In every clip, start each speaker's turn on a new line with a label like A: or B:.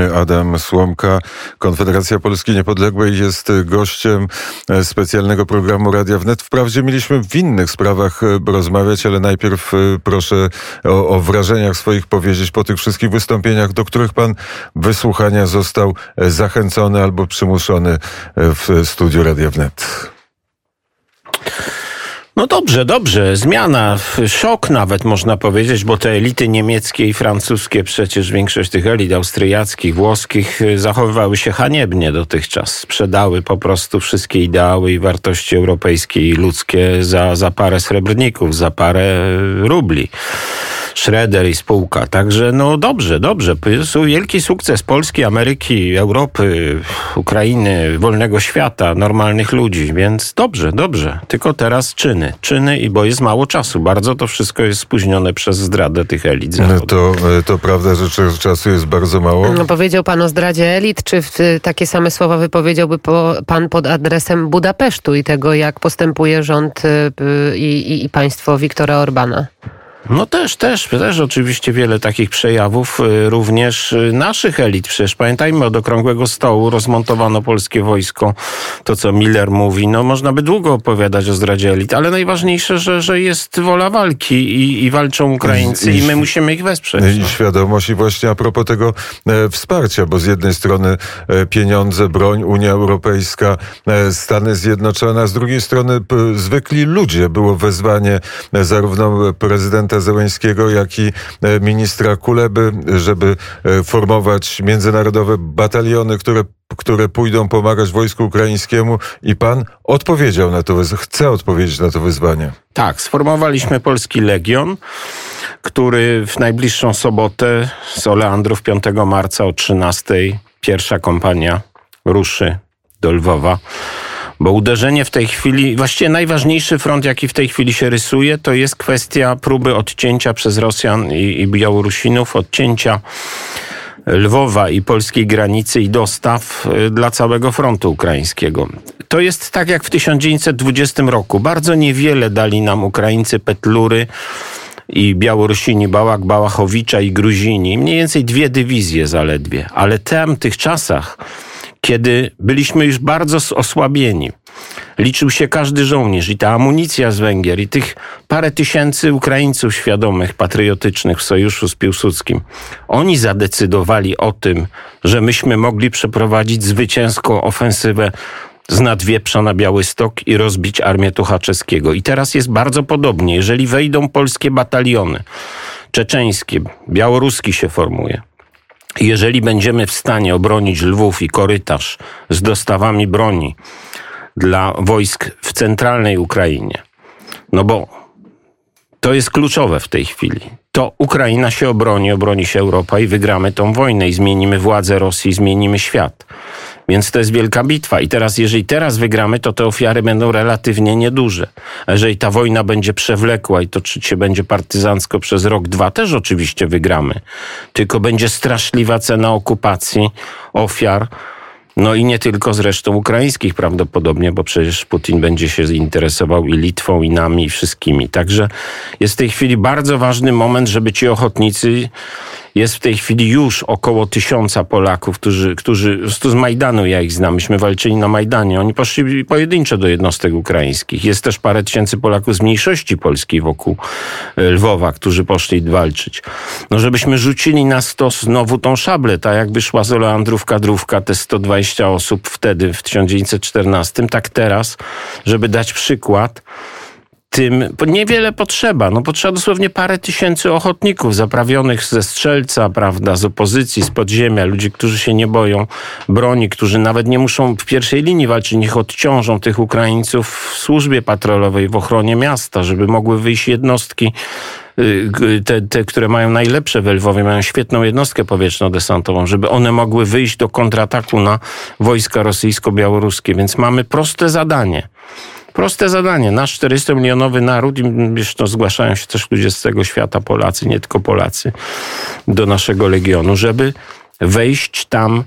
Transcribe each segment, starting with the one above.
A: Adam Słomka, Konfederacja Polski Niepodległej jest gościem specjalnego programu Radia Wnet. Wprawdzie mieliśmy w innych sprawach rozmawiać, ale najpierw proszę o, o wrażeniach swoich powiedzieć po tych wszystkich wystąpieniach, do których pan wysłuchania został zachęcony albo przymuszony w studiu Radia Wnet.
B: No dobrze, dobrze. Zmiana, szok nawet można powiedzieć, bo te elity niemieckie i francuskie, przecież większość tych elit austriackich, włoskich y, zachowywały się haniebnie dotychczas. Sprzedały po prostu wszystkie ideały i wartości europejskie i ludzkie za, za parę srebrników, za parę rubli. Schroeder i spółka. Także no dobrze, dobrze. Wielki sukces Polski, Ameryki, Europy, Ukrainy, wolnego świata, normalnych ludzi, więc dobrze, dobrze. Tylko teraz czyny. Czyny i bo jest mało czasu. Bardzo to wszystko jest spóźnione przez zdradę tych elit.
A: No to, e, to prawda, że czasu jest bardzo mało?
C: No, powiedział pan o zdradzie elit, czy takie same słowa wypowiedziałby po, pan pod adresem Budapesztu i tego, jak postępuje rząd y, i, i, i państwo Viktora Orbana?
B: No też, też, też oczywiście wiele takich przejawów, y, również y, naszych elit. Przecież pamiętajmy, od okrągłego stołu rozmontowano polskie wojsko. To, co Miller mówi, no można by długo opowiadać o zdradzie elit, ale najważniejsze, że, że jest wola walki i, i walczą Ukraińcy i, i, my musimy ich wesprzeć.
A: I no. świadomość i właśnie a propos tego e, wsparcia, bo z jednej strony e, pieniądze, broń, Unia Europejska, e, Stany Zjednoczone, a z drugiej strony p, zwykli ludzie. Było wezwanie e, zarówno prezydenta prezydenta Zełęńskiego, jak i e, ministra Kuleby, żeby e, formować międzynarodowe bataliony, które które pójdą pomagać wojsku ukraińskiemu i pan odpowiedział na to, chce odpowiedzieć na to wyzwanie.
B: Tak, sformowaliśmy Polski Legion, który w najbliższą sobotę z Oleandrów 5 marca o 13 pierwsza kompania ruszy do Lwowa. Bo uderzenie w tej chwili, właściwie najważniejszy front, jaki w tej chwili się rysuje, to jest kwestia próby odcięcia przez Rosjan i, i Białorusinów, odcięcia Lwowa i polskiej granicy i dostaw y, dla całego frontu ukraińskiego. To jest tak jak w 1920 roku. Bardzo niewiele dali nam Ukraińcy Petlury i Białorusini Bałak, Bałachowicza i Gruzini. Mniej więcej dwie dywizje zaledwie. Ale w tych czasach kiedy byliśmy już bardzo osłabieni. Liczył się każdy żołnierz i ta amunicja z Węgier i tych parę tysięcy Ukraińców świadomych, patriotycznych w sojuszu z Piłsudskim. Oni zadecydowali o tym, że myśmy mogli przeprowadzić zwycięską ofensywę z Nadwieprza na Białystok i rozbić armię Tuchaczewskiego. I teraz jest bardzo podobnie. Jeżeli wejdą polskie bataliony, czeczeńskie, białoruski się formuje, jeżeli będziemy w stanie obronić Lwów i korytarz z dostawami broni dla wojsk w centralnej Ukrainie, no bo to jest kluczowe w tej chwili. To Ukraina się obroni, obroni się Europa i wygramy tą wojnę i zmienimy władzę Rosji, zmienimy świat. Więc to jest wielka bitwa. I teraz, jeżeli teraz wygramy, to te ofiary będą relatywnie nieduże. A jeżeli ta wojna będzie przewlekła i toczyć się będzie partyzancko przez rok, dwa, też oczywiście wygramy. Tylko będzie straszliwa cena okupacji, ofiar. No i nie tylko zresztą ukraińskich prawdopodobnie, bo przecież Putin będzie się interesował i Litwą, i nami, i wszystkimi. Także jest w tej chwili bardzo ważny moment, żeby ci ochotnicy jest w tej chwili już około tysiąca Polaków, którzy, którzy z Majdanu, ja ich znam, myśmy walczyli na Majdanie. Oni poszli pojedynczo do jednostek ukraińskich. Jest też parę tysięcy Polaków z mniejszości polskiej wokół e, Lwowa, którzy poszli walczyć. No żebyśmy rzucili na stos znowu tą szablę, tak jakby szła z Oleandrów kadrówka, te 120 osób wtedy w 1914, tak teraz, żeby dać przykład, tym niewiele potrzeba. No potrzeba dosłownie parę tysięcy ochotników zaprawionych ze strzelca, prawda, z opozycji, z podziemia, ludzi, którzy się nie boją broni, którzy nawet nie muszą w pierwszej linii walczyć, niech odciążą tych Ukraińców w służbie patrolowej, w ochronie miasta, żeby mogły wyjść jednostki y, te, te, które mają najlepsze w Lwowie, mają świetną jednostkę powietrzno-desantową, żeby one mogły wyjść do kontrataku na wojska rosyjsko-białoruskie. Więc mamy proste zadanie. Proste zadanie. Nasz 400-milionowy naród, i zresztą zgłaszają się też ludzie z tego świata, Polacy, nie tylko Polacy, do naszego Legionu, żeby wejść tam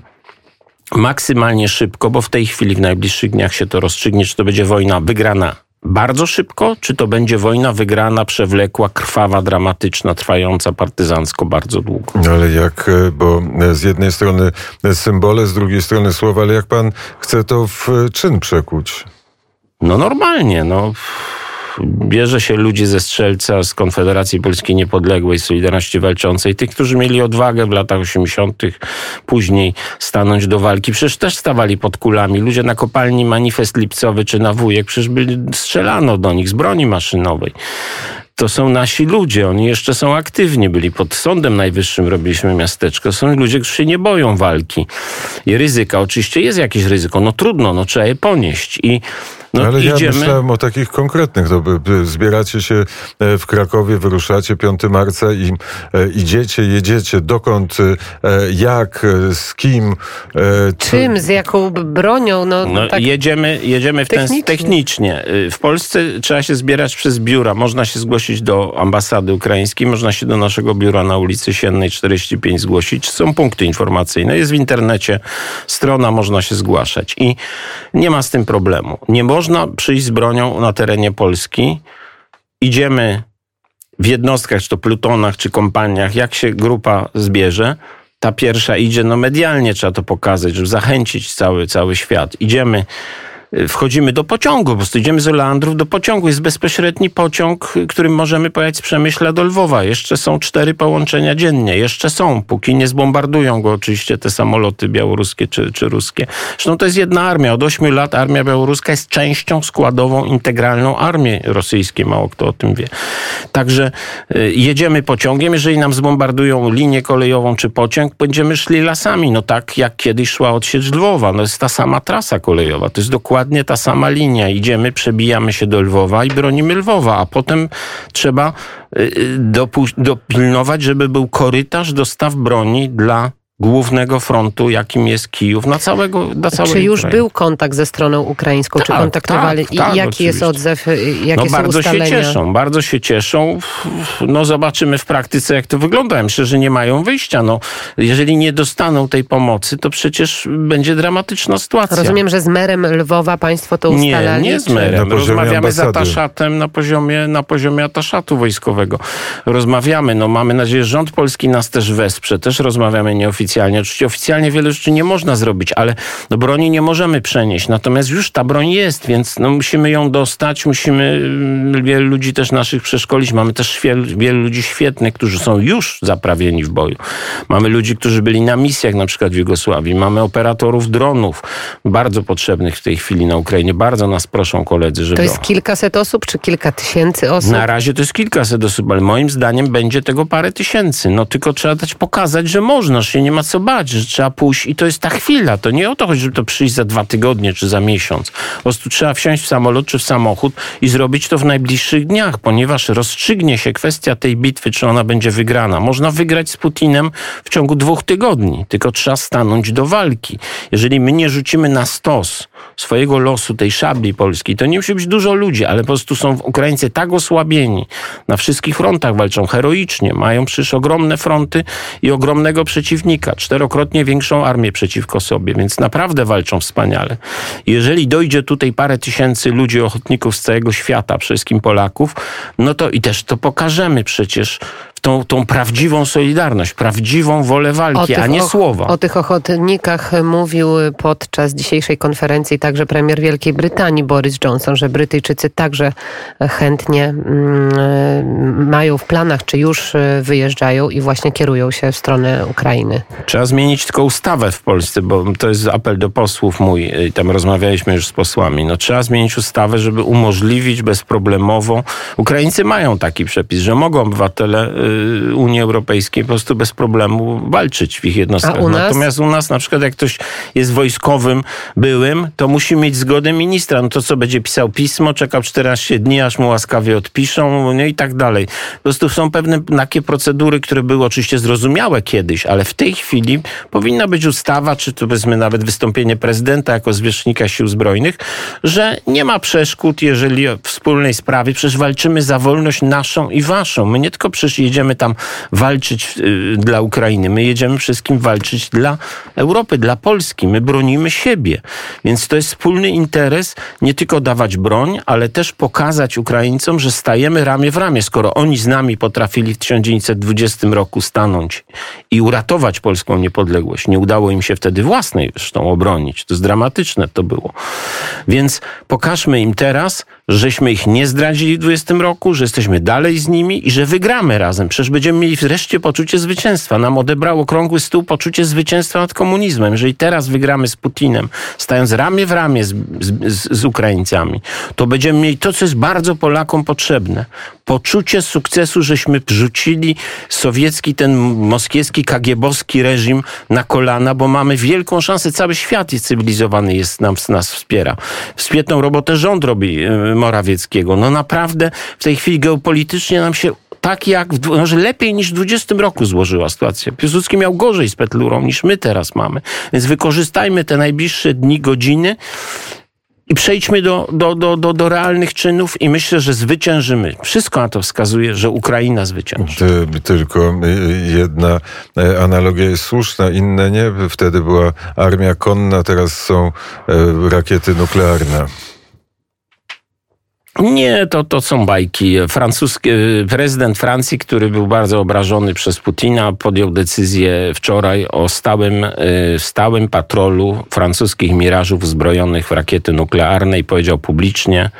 B: maksymalnie szybko, bo w tej chwili, w najbliższych dniach się to rozstrzygnie, czy to będzie wojna wygrana bardzo szybko, czy to będzie wojna wygrana, przewlekła, krwawa, dramatyczna, trwająca partyzancko bardzo długo.
A: No ale jak, e, bo z jednej strony symbole, z drugiej strony słowa, ale jak pan chce to w czyn przekuć?
B: No normalnie, no bierze się ludzi ze Strzelca, z Konfederacji Polskiej Niepodległej, Solidarności Walczącej, tych, którzy mieli odwagę w latach 80., później stanąć do walki. Przecież też stawali pod kulami. Ludzie na kopalni Manifest Lipcowy czy na Wujek, przecież byli, strzelano do nich z broni maszynowej to są nasi ludzie, oni jeszcze są aktywni, byli pod Sądem Najwyższym, robiliśmy miasteczko. Są ludzie, którzy się nie boją walki i ryzyka. Oczywiście jest jakieś ryzyko, no trudno, no trzeba je ponieść i no,
A: Ale
B: idziemy.
A: ja myślałem o takich konkretnych. To zbieracie się e, w Krakowie, wyruszacie 5 marca i e, idziecie, jedziecie. Dokąd, e, jak, z kim?
C: Czym, z jaką bronią? No,
B: no tak jedziemy, jedziemy w technicznie. ten technicznie. W Polsce trzeba się zbierać przez biura. Można się zgłosić do ambasady ukraińskiej, można się do naszego biura na ulicy Siennej 45 zgłosić. Są punkty informacyjne. Jest w internecie strona, można się zgłaszać. I nie ma z tym problemu. Nie można przyjść z bronią na terenie Polski. Idziemy w jednostkach, czy to plutonach, czy kompaniach, jak się grupa zbierze, ta pierwsza idzie, no medialnie trzeba to pokazać, żeby zachęcić cały, cały świat. Idziemy wchodzimy do pociągu, po prostu idziemy z Oleandrów do pociągu. Jest bezpośredni pociąg, którym możemy pojechać z Przemyśla do Lwowa. Jeszcze są cztery połączenia dziennie. Jeszcze są, póki nie zbombardują go oczywiście te samoloty białoruskie czy, czy ruskie. Zresztą to jest jedna armia. Od ośmiu lat armia białoruska jest częścią składową, integralną armii rosyjskiej. Mało kto o tym wie. Także y, jedziemy pociągiem. Jeżeli nam zbombardują linię kolejową czy pociąg, będziemy szli lasami. No tak jak kiedyś szła odsiecz Lwowa. No jest ta sama trasa kolejowa. To jest dokładnie ta sama linia. Idziemy, przebijamy się do Lwowa i bronimy Lwowa, a potem trzeba y, y, dopilnować, żeby był korytarz dostaw broni dla głównego frontu, jakim jest Kijów, na całego na całej
C: Czy już był kontakt ze stroną ukraińską? Tak, czy kontaktowali? Tak, tak, I jaki oczywiście. jest odzew? Jakie
B: no, bardzo
C: ustalenia?
B: się cieszą, bardzo się cieszą. No zobaczymy w praktyce, jak to wygląda. myślę, że nie mają wyjścia. No, jeżeli nie dostaną tej pomocy, to przecież będzie dramatyczna sytuacja.
C: Rozumiem, że z merem Lwowa państwo to ustalali?
B: Nie, nie z merem. Rozmawiamy z ataszatem na poziomie, na poziomie ataszatu wojskowego. Rozmawiamy. No, mamy nadzieję, że rząd polski nas też wesprze. Też rozmawiamy nieoficjalnie oficjalnie. Oczywiście oficjalnie wiele rzeczy nie można zrobić, ale do broni nie możemy przenieść. Natomiast już ta broń jest, więc no musimy ją dostać, musimy mm, wielu ludzi też naszych przeszkolić. Mamy też wielu, wielu ludzi świetnych, którzy są już zaprawieni w boju. Mamy ludzi, którzy byli na misjach, na przykład w Jugosławii. Mamy operatorów dronów, bardzo potrzebnych w tej chwili na Ukrainie. Bardzo nas proszą koledzy, żeby...
C: To jest kilkaset osób, czy kilka tysięcy osób?
B: Na razie to jest kilkaset osób, ale moim zdaniem będzie tego parę tysięcy. No tylko trzeba dać pokazać, że można, że się nie ma ma co bać, że trzeba pójść i to jest ta chwila. To nie o to chodzi, żeby to przyjść za dwa tygodnie czy za miesiąc. Po prostu trzeba wsiąść w samolot czy w samochód i zrobić to w najbliższych dniach, ponieważ rozstrzygnie się kwestia tej bitwy, czy ona będzie wygrana. Można wygrać z Putinem w ciągu dwóch tygodni, tylko trzeba stanąć do walki. Jeżeli my nie rzucimy na stos swojego losu, tej szabli polskiej, to nie musi być dużo ludzi, ale po prostu są Ukraińcy tak osłabieni. Na wszystkich frontach walczą heroicznie, mają przecież ogromne fronty i ogromnego przeciwnika czterokrotnie większą armię przeciwko sobie, więc naprawdę walczą wspaniale. Jeżeli dojdzie tutaj parę tysięcy ludzi, ochotników z całego świata, wszystkim Polaków, no to i też to pokażemy przecież tą, tą prawdziwą solidarność, prawdziwą wolę walki, a nie słowa.
C: O tych ochotnikach mówił podczas dzisiejszej konferencji także premier Wielkiej Brytanii Boris Johnson, że Brytyjczycy także chętnie mm, mają w planach, czy już wyjeżdżają i właśnie kierują się w stronę Ukrainy.
B: Trzeba zmienić tylko ustawę w Polsce, bo to jest apel do posłów mój, tam rozmawialiśmy już z posłami. No, trzeba zmienić ustawę, żeby umożliwić bezproblemowo. Ukraińcy mają taki przepis, że mogą obywatele Unii Europejskiej po prostu bez problemu walczyć w ich jednostkach. U Natomiast u nas na przykład jak ktoś jest wojskowym, byłym, to musi mieć zgodę ministra. No to co, będzie pisał pismo, czekał 14 dni, aż mu łaskawie odpiszą, no i tak dalej. Po prostu są pewne takie procedury, które były oczywiście zrozumiałe kiedyś, ale w tej chwili powinna być ustawa, czy to powiedzmy nawet wystąpienie prezydenta jako zwierzchnika sił zbrojnych, że nie ma przeszkód, jeżeli w wspólnej sprawie przecież walczymy za wolność naszą i waszą. My nie tylko przecież jedziemy jedziemy tam walczyć y, dla Ukrainy, my jedziemy wszystkim walczyć dla Europy, dla Polski. My bronimy siebie. Więc to jest wspólny interes nie tylko dawać broń, ale też pokazać Ukraińcom, że stajemy ramię w ramię. Skoro oni z nami potrafili w 1920 roku stanąć i uratować polską niepodległość, nie udało im się wtedy własnej zresztą obronić. To jest dramatyczne to było. Więc pokażmy im teraz, żeśmy ich nie zdradzili w 20 roku, że jesteśmy dalej z nimi i że wygramy razem. Przecież będziemy mieli wreszcie poczucie zwycięstwa. Nam odebrał okrągły stół poczucie zwycięstwa nad komunizmem. Jeżeli teraz wygramy z Putinem, stając ramię w ramię z, z, z Ukraińcami, to będziemy mieli to, co jest bardzo Polakom potrzebne. Poczucie sukcesu, żeśmy wrzucili sowiecki, ten moskiewski, kagiebowski reżim na kolana, bo mamy wielką szansę. Cały świat jest cywilizowany, jest nam, nas wspiera. Świetną robotę rząd robi y, Morawieckiego. No naprawdę w tej chwili geopolitycznie nam się tak jak, w, może lepiej niż w 20 roku złożyła sytuacja. Piłsudski miał gorzej z Petlurą niż my teraz mamy. Więc wykorzystajmy te najbliższe dni, godziny i przejdźmy do, do, do, do, do realnych czynów i myślę, że zwyciężymy. Wszystko na to wskazuje, że Ukraina zwycięży.
A: Ty, tylko jedna e, analogia jest słuszna, inne nie. Wtedy była armia konna, teraz są rakiety nuklearne.
B: Nie, to, to są bajki. Francuski, prezydent Francji, który był bardzo obrażony przez Putina, podjął decyzję wczoraj o stałym, y, stałym patrolu francuskich mirażów zbrojonych w rakiety nuklearne i powiedział publicznie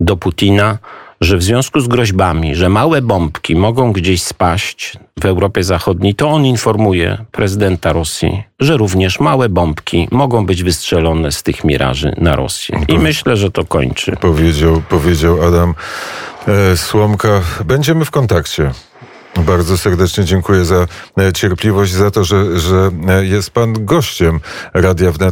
B: do Putina, że w związku z groźbami, że małe bombki mogą gdzieś spaść w Europie Zachodniej, to on informuje prezydenta Rosji, że również małe bombki mogą być wystrzelone z tych miraży na Rosję. I myślę, że to kończy.
A: Powiedział, powiedział Adam e, Słomka. Będziemy w kontakcie. Bardzo serdecznie dziękuję za e, cierpliwość, za to, że, że e, jest pan gościem Radia Wnet.